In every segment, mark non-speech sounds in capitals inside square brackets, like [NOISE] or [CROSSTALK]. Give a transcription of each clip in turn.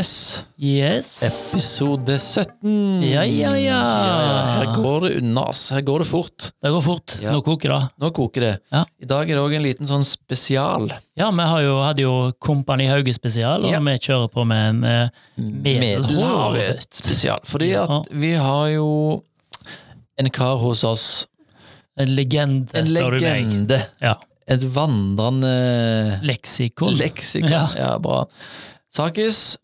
Yes. Yes. Episode 17. Ja, ja, ja. Her går det unna, ass. Her går det fort. Det går fort. Ja. Nå koker det. Nå koker det. Ja. I dag er det òg en liten sånn spesial. Ja, vi har jo, hadde jo Kompani Hauge spesial, og Ja. vi kjører på med en eh, Medelhavet Medelhavet spesial. Fordi at vi har jo en kar hos oss, En legende, en spør du meg. legende. Ja. Et vandrende Leksikon. leksikon. Ja, bra. Sakis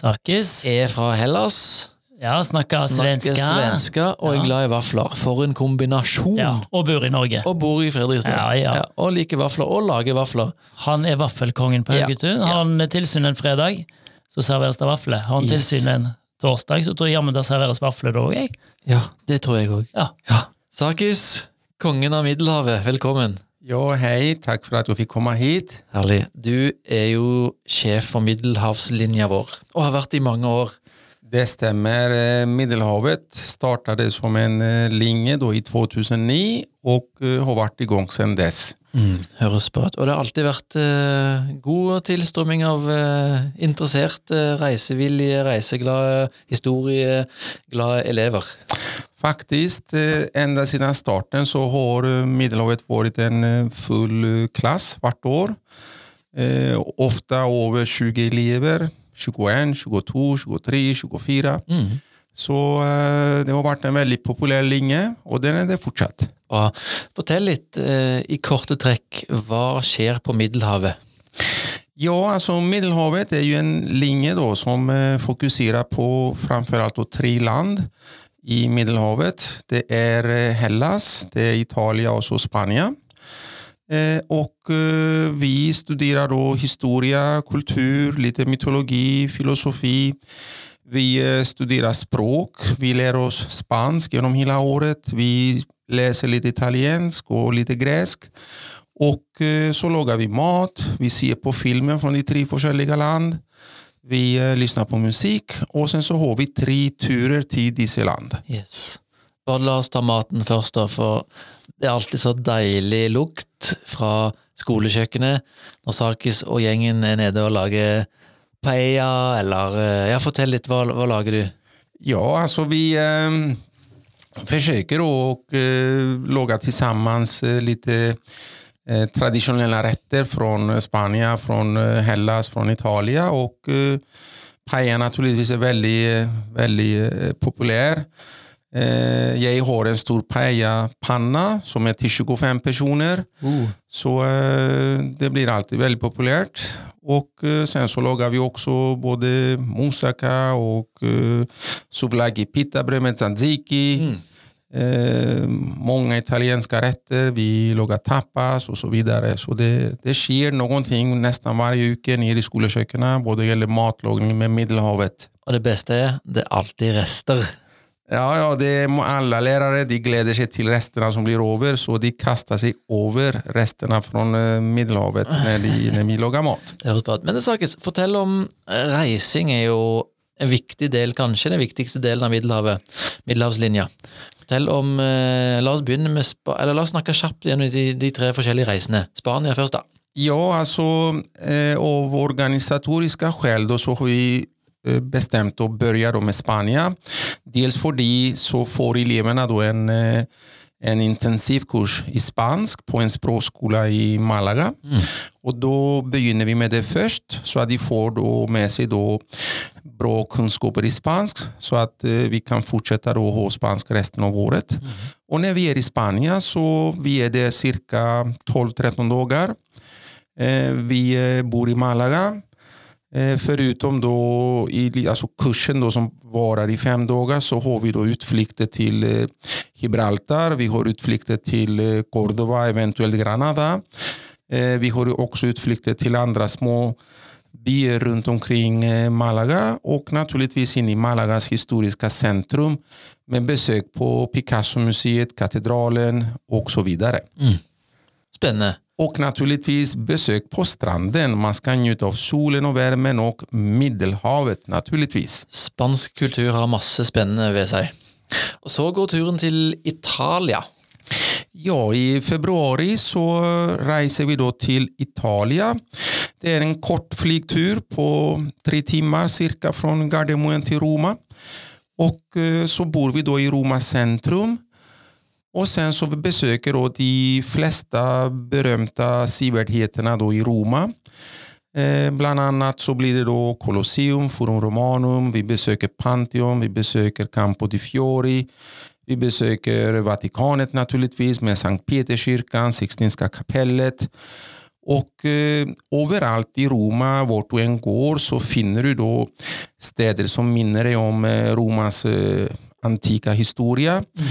Sakis. er fra Hellas. Ja, snakker Snakker svenska. svenska og er glad i vafler. For en kombinasjon! Ja, og bor i Norge. Og bor i Fredrikstad. Ja, ja. og liker vafler, og lager vafler. Han er vaffelkongen på Ja, Haugetun. ja. Har han tilsyn en fredag, så serveres det vafler. Har han Yes. tilsyn en torsdag, så tror jeg jammen det serveres vafler da òg. Ja, det tror jeg òg. Ja. Ja. Sakis, kongen av Middelhavet, velkommen. Ja, hei. Takk for at du fikk komme hit. Herlig. Du er jo sjef for middelhavslinja vår, og har vært i mange år. Det stemmer. Middelhavet startet som en eh, linje i 2009 og har vært i gang siden dess. Høres bra ut. Og det har alltid vært eh, god tilstrømming av eh, interesserte, reisevillige, reiseglade, historieglade elever. Faktisk, eh, siden starten så har Middelhavet vært en eh, full klasse klass vart år. Eh, ofte over 20 elever, 21, 22, 23, 24. Mm. Så eh, det har vært en veldig populær linje og den er det fortsatt. Bra. Fortell litt eh, i korte trekk, hva skjer på Middelhavet? Ja, altså Middelhavet er jo en linje da, som eh, fokuserar på framfor alt tre land i Middelhavet. Det är eh, Hellas, det er Italia og så Spania. Eh, och eh, vi studerer da historie, kultur, litt mytologi, filosofi. Vi studerer studerar språk, vi lär oss spansk genom hela året. Vi läser lite italiensk och lite gresk. Och eh, så lagar vi mat, vi ser på filmer från de tre forskjellige land. Vi eh, lyssnar på musik och sen så har vi tre turer till disse land. Yes. Bare la oss ta maten først, da, for det er alltid så deilig lukt fra skolekjøkkenet når Sakis og gjengen er nede og lager paella, eller eh, Ja, fortell litt, hva, hva lager du? Ja, altså vi eh, försöker å eh, lage tillsammans eh, lite eh, tradisjonelle retter fra Spania, från eh, Hellas, fra Italia. Og eh, paella naturligvis er veldig, veldig väldigt eh. Eh, har en stor paella-panna som er til 25 personer. Så eh, det blir alltid veldig populært. Og eh, sen så lager vi også både moussaka og eh, souvlaki pitabrød med tzatziki. Mm. Eh, många italienska rätter, vi lager tapas osv. så videre. Så det, det noen ting nesten hver uke nede i skolekjøkkenet, både gjelder matlagning med Middelhavet. Og det beste er, det er alltid rester. Ja, ja, det må alle lærere. de gleder seg til restene som blir over, så de kaster seg over restene fra Middelhavet når, när, de, når vi lager mat. Det høres bra ut. Men det snakkes, fortell om eh, reising er jo en viktig del, kanskje den viktigste delen av Middelhavet. Middelhavslinja. Fortell om eh, La oss begynne med Spa eller la oss snakke kjapt gjennom de, de tre forskjellige reisene. Spania først, da. Ja, altså eh, av organisatoriske skjell så har vi eh, bestämt att börja då med Spanien. Dels för de så får eleverna då en, eh, en intensivkurs i spansk på en språkskola i Malaga. Och då begynner vi med det först så att de får då med sig då bra kunskaper i spansk så att eh, vi kan fortsätta då ha spansk resten av året. Och när vi är i Spanien så vi är det cirka 12-13 dagar. Eh, vi bor i Malaga. Eh, förutom då i alltså kursen då som varar i fem dagar så har vi då utflykter till eh, Gibraltar, vi har utflykter till Cordova, eventuellt Granada. Eh, vi har också utflykter till andra små byar runt omkring eh, Malaga och naturligtvis in i Malagas historiska centrum med besök på Picasso-museet, katedralen och så vidare. Spennende. Och naturligtvis besök på stranden. Man ska njuta av solen og värmen och Middelhavet naturligtvis. Spansk kultur har masse spennende ved seg. Og så går turen til Italia. Ja, i februari så reiser vi da til Italia. Det er en kort flygtur på tre timer cirka fra Gardermoen til Roma. Och eh, så bor vi da i Roma centrum. Och sen så vi besöker då de flesta berömda sevärdheterna i Roma. Eh, bland annat så blir det då Colosseum, Forum Romanum, vi besöker Pantheon, vi besöker Campo di Fiori, vi besöker Vatikanet naturligtvis med Sankt Peterskyrkan, Sixtinska kapellet. Och eh, överallt i Roma, vart du än går, så finner du då städer som minner dig om eh, Romas eh, antika historia. Eh,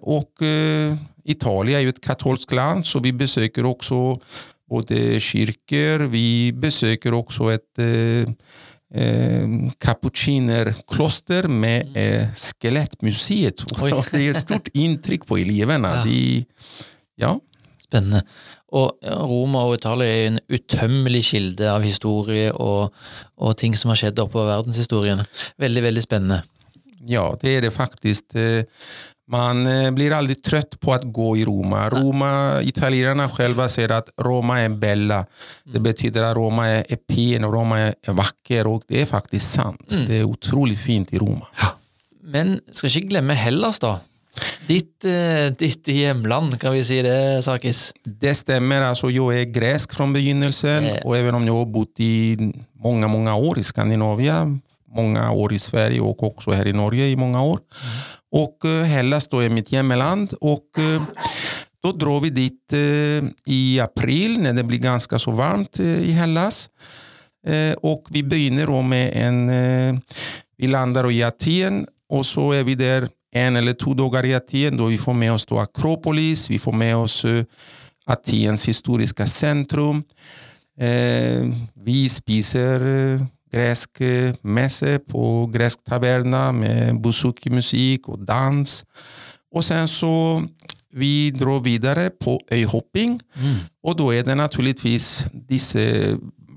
och eh, Italien är ju ett katolskt land, så vi besöker också både kyrkor, vi besöker också ett eh, eh, kapucinerkloster med eh, Skelettmuseet. [LAUGHS] Og det är stort inntrykk på elevene. Ja. De, ja. Spennende. Og Roma og Italia er en utømmelig kilde av historie og, og ting som har skjedd oppover verdenshistorien. Veldig, veldig spennende. Ja, det er det faktisk. Eh, Man eh, blir aldrig trött på att gå i Roma. Roma italienarna själva säger att Roma är bella. Det betyder att Roma är är pen och Roma är är vacker och det är faktiskt sant. Det är otroligt fint i Roma. Men skal ikke glemme Hellas, da. Ditt, eh, ditt hjemland, kan vi si det, Sakis? Det stemmer. altså Jeg er gresk fra begynnelsen Eh. och även om jeg har bodd i mange mange år i Skandinavia, mange år i Sverige og også her i Norge i mange år. Och eh, Hellas då är mitt hemland och da drar vi dit eh, i april när det blir ganska så varmt eh, i Hellas. Og vi begynner då med en, eh, vi landar i Aten och så är vi där en eller to dagar i Aten Da vi får med oss Akropolis, vi får med oss eh, Atens historiska centrum. Eh, vi spiser eh, gresk messe på gresk taverna med buzuki-musikk og dans. Og sen så vi drar videre på øyhopping, mm. og da er det naturligvis disse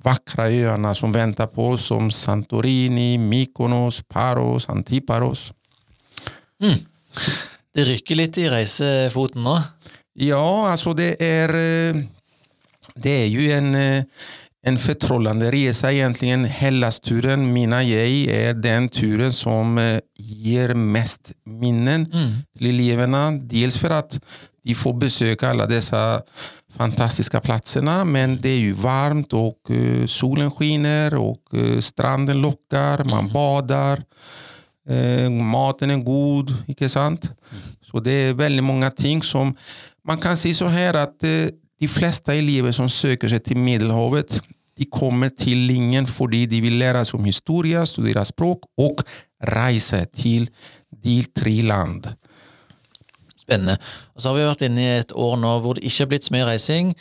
vakre øyene som venter på oss som Santorini, Mykonos, Paros, Antiparos. Det rykker litt i reisefoten nå. Ja, altså det är, eh, det er jo en, eh, en förtrollande resa egentligen. Hellas-turen, mina jag, är den turen som gir ger mest minnen till eleverna. Dels för att de får besöka alla dessa fantastiska platserna, men det är ju varmt och eh, solen skiner och eh, stranden lockar, man badar. Eh, maten är god, inte sant? Så det är väldigt många ting som man kan si så här att eh, de flesta elever som söker sig till Medelhavet de kommer til Lingen fordi de vil lære sig om historie, studere språk og reise til de tre land. Spennende. Og så har vi vært inne i et år nå hvor det ikke har blitt så mye reising,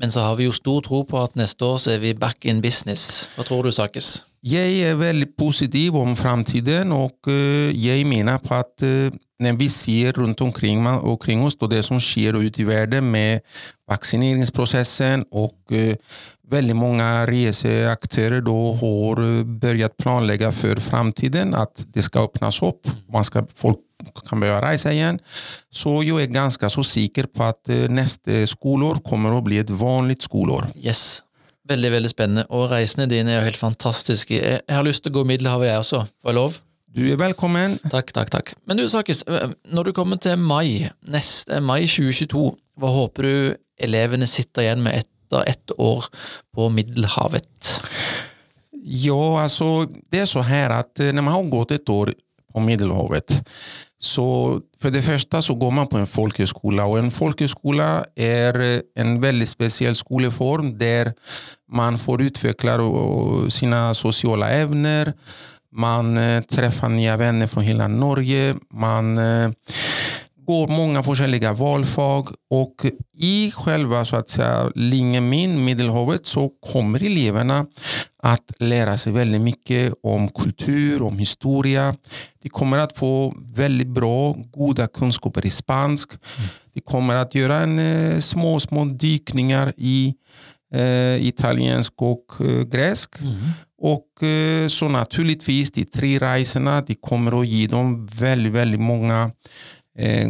men så har vi jo stor tro på at neste år så er vi back in business. Hva tror du, Sakis? Jeg er veldig positiv om framtiden og jeg mener på att eh, när vi ser runt omkring, omkring oss og det som sker ute i världen med vaccineringsprocessen och eh, väldigt många reseaktörer då har eh, börjat planlägga för framtiden att det ska öppnas upp. Man ska, folk kan börja resa igen. Så jag är ganska så sikker på at neste skoleår kommer å bli et vanligt skolår. Yes. Veldig, veldig spennende. Og reisene dine er jo helt fantastiske. Jeg har lyst til å gå Middelhavet, jeg også. Får jeg lov? Du er velkommen. Takk, takk, takk. Men du, Sakis, når du kommer til mai, neste mai 2022, hva håper du elevene sitter igjen med etter ett år på Middelhavet? Ja, altså, det er så her at når man har gått et år på Middelhavet, så for det første så går man på en folkehøyskole, og en folkehøyskole eh, en veldig spesiell skoleform der man får utvikle sine sosiale ämnen. Man eh, träffar nya vänner från hela Norge. Man eh, går många olika valfag och i själva så att säga linjen min, Medelhavet, så kommer eleverna att lära sig väldigt mycket om kultur, om historia. De kommer att få väldigt bra, goda kunskaper i spansk. De kommer att göra en, eh, små, små dykningar i italiensk och eh, gresk. Och eh, så naturligtvis de tre resorna, de kommer att ge dem väldigt, väldigt många eh,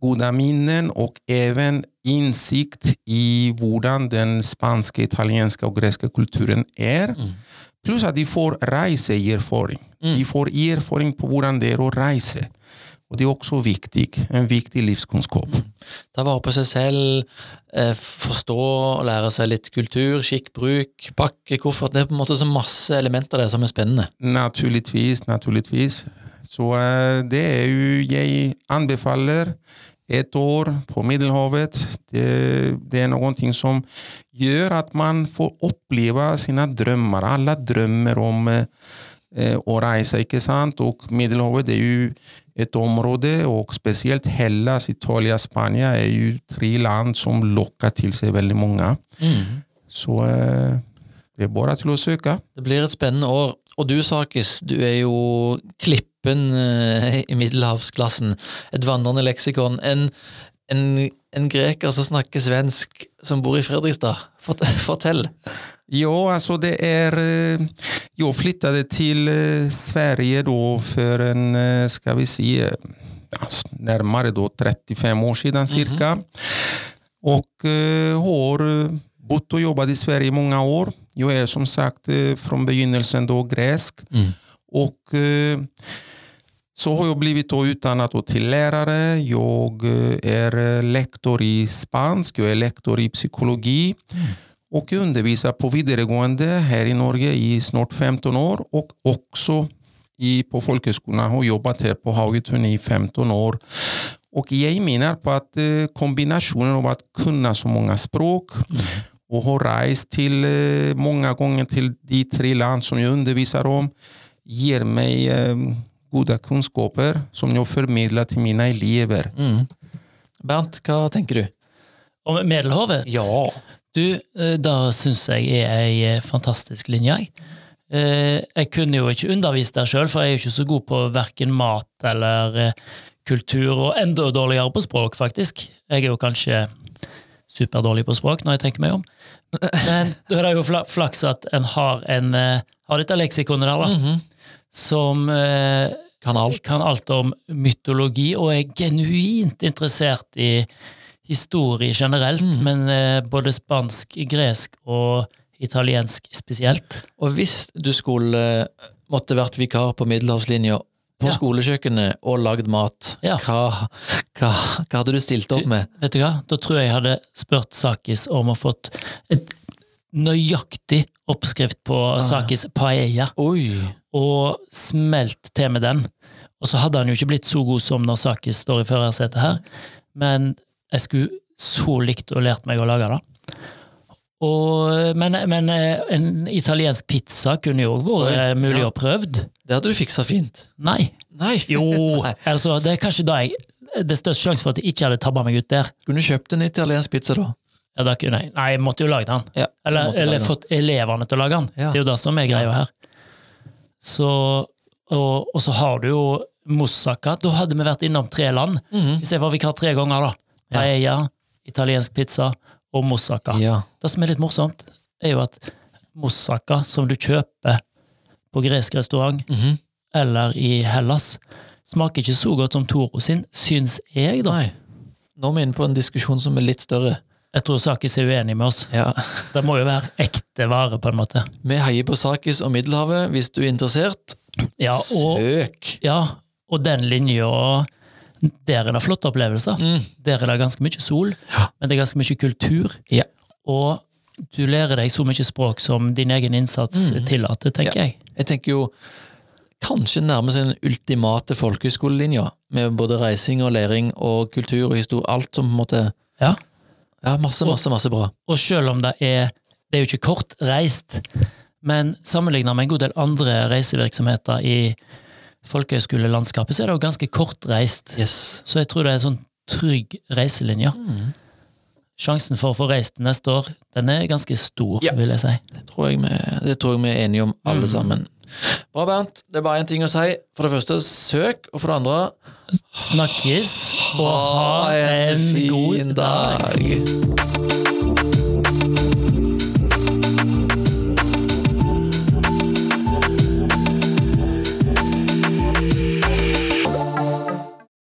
goda minnen och även insikt i hvordan den spanska, italienska och grekiska kulturen är. Plus at de får reiseerfaring. De får erfaring på hvordan det er å reise. Og det er også viktig. En viktig livskunnskap. Ta vare på seg selv, eh, forstå og lære seg litt kultur, skikk, bruk, pakke, koffert. Det er på en måte så masse elementer der som er spennende. Naturligvis, naturligvis. Så eh, det er jo Jeg anbefaler et år på Middelhavet. Det, det er noe som gjør at man får oppleve sine drømmer. Alle drømmer om eh, eh, å reise, ikke sant? Og Middelhavet er jo et område, og spesielt Hellas, Italia, Spania er jo tre land som lokker til seg veldig mange. Så eh, det er bare til å søke. Det blir et spennende år. Og du, Sakis, du er jo klippen eh, i middelhavsklassen. Et vandrende leksikon. En, en, en greker som snakker svensk, som bor i Fredrikstad. Fort, [LAUGHS] fortell. Ja, altså det er Jeg flyttet til eh, Sverige da for en, Skal vi si Nærmere da s- närmare då 35 år sedan cirka. Och eh, har bodd bott jobbet jobbat i Sverige i mange år. Jeg er som sagt fra begynnelsen da gresk. Mm. Og eh, så har jag blivit utdannet utannat lærer. till lärare. Jag eh, är eh, lektor i spansk, jag är lektor i psykologi och underviser undervisar på videregående här i Norge i snart 15 år och också i, på folkhögskolan har jobbat här på Haugetun i 15 år. Och jag menar på att eh, kombinationen av att kunna så många språk och ha rest till mange många gånger till de tre land som jag undervisar om ger mig eh, kunnskaper som jeg formidler til mine elever. Mm. Bernt, hva tenker du? Om Medelhavet? Ja. Du, eh, da syns jeg er ei eh, fantastisk linje. jeg. Eh, kunne jo ikke undervist der sjøl, for jeg er jo ikke så god på verken mat eller kultur, og enda dårligere på språk, faktisk. Jeg er jo kanskje superdårlig på språk, når jeg tenker meg om. Men da er det jo flaks at en har, en, har dette leksikonet der, da, som eh, Kan alt. kan alt om mytologi, og er genuint interessert i historie generelt, men eh, både spansk, gresk og italiensk spesielt. Og hvis du skulle eh, måtte vært vikar på middelhavslinja på Ja. skolekjøkkenet og lagd mat, Ja. hva, hva, hva hadde du stilt opp med? Vet du hva? Da tror jeg jeg hadde spurt Sakis om å fått et nøyaktig oppskrift på Sakis paella, Oi! Og smelt til med den. Og så hadde han jo ikke blitt så god som når Sakis står i førersetet her, men jeg skulle så likt å lært meg å lage det. Og, men, men eh, en italiensk pizza kunne jo vært mulig ja. å prøvd. Det hadde du fiksa fint. Nei. Nei! Jo, [LAUGHS] Nei. altså, det er kanskje da jeg Det er størst sjanse for at jeg ikke hadde tabba meg ut der. Kunne du kjøpt en italiensk pizza, da? Ja, da kunne jeg. Nei, jeg måtte jo lage den. Ja, Eller, eller lage den. fått elevene til å lage den. Ja. Det er jo det som er greia her. Så, og, og så har du jo moussaka. Da hadde vi vært innom tre land. Se hva vi var vikar tre ganger, da. Ja. Italiensk pizza og moussaka. Ja. Det som er litt morsomt, er jo at moussaka som du kjøper på gresk restaurant Mhm. eller i Hellas, smaker ikke så godt som Toro sin, syns jeg, da. Nei. Nå er vi inne på en diskusjon som er litt større. Jeg tror Sakis er uenig med oss. Ja. Det må jo være ekte vare, på en måte. Vi heier på Sakis og Middelhavet. Hvis du er interessert, Ja, og, søk! ja, og den linja Der er det flotte opplevelser. Mm. Der er det ganske mye sol, Ja. men det er ganske mye kultur. Ja. Og du lærer deg så mye språk som din egen innsats Mm. tillater, tenker jeg. Jeg tenker jo kanskje nærmest den ultimate folkehøyskolelinja, med både reising og læring og kultur og historie, alt som på en måte Ja. Ja, masse, masse, masse bra. Og selv om det er Det er jo ikke kortreist, men sammenlignet med en god del andre reisevirksomheter i folkehøyskolelandskapet, så er det jo ganske kortreist. Yes. Så jeg tror det er en sånn trygg reiselinje. Mm. Sjansen for å få reist neste år, den er ganske stor, Ja. vil jeg si. Det tror jeg vi, det tror jeg vi er enige om, alle Mm. sammen. Bra, Bernt. Det er bare én ting å si. For det første, søk. Og for det andre, Snakkes, og ha en god dag.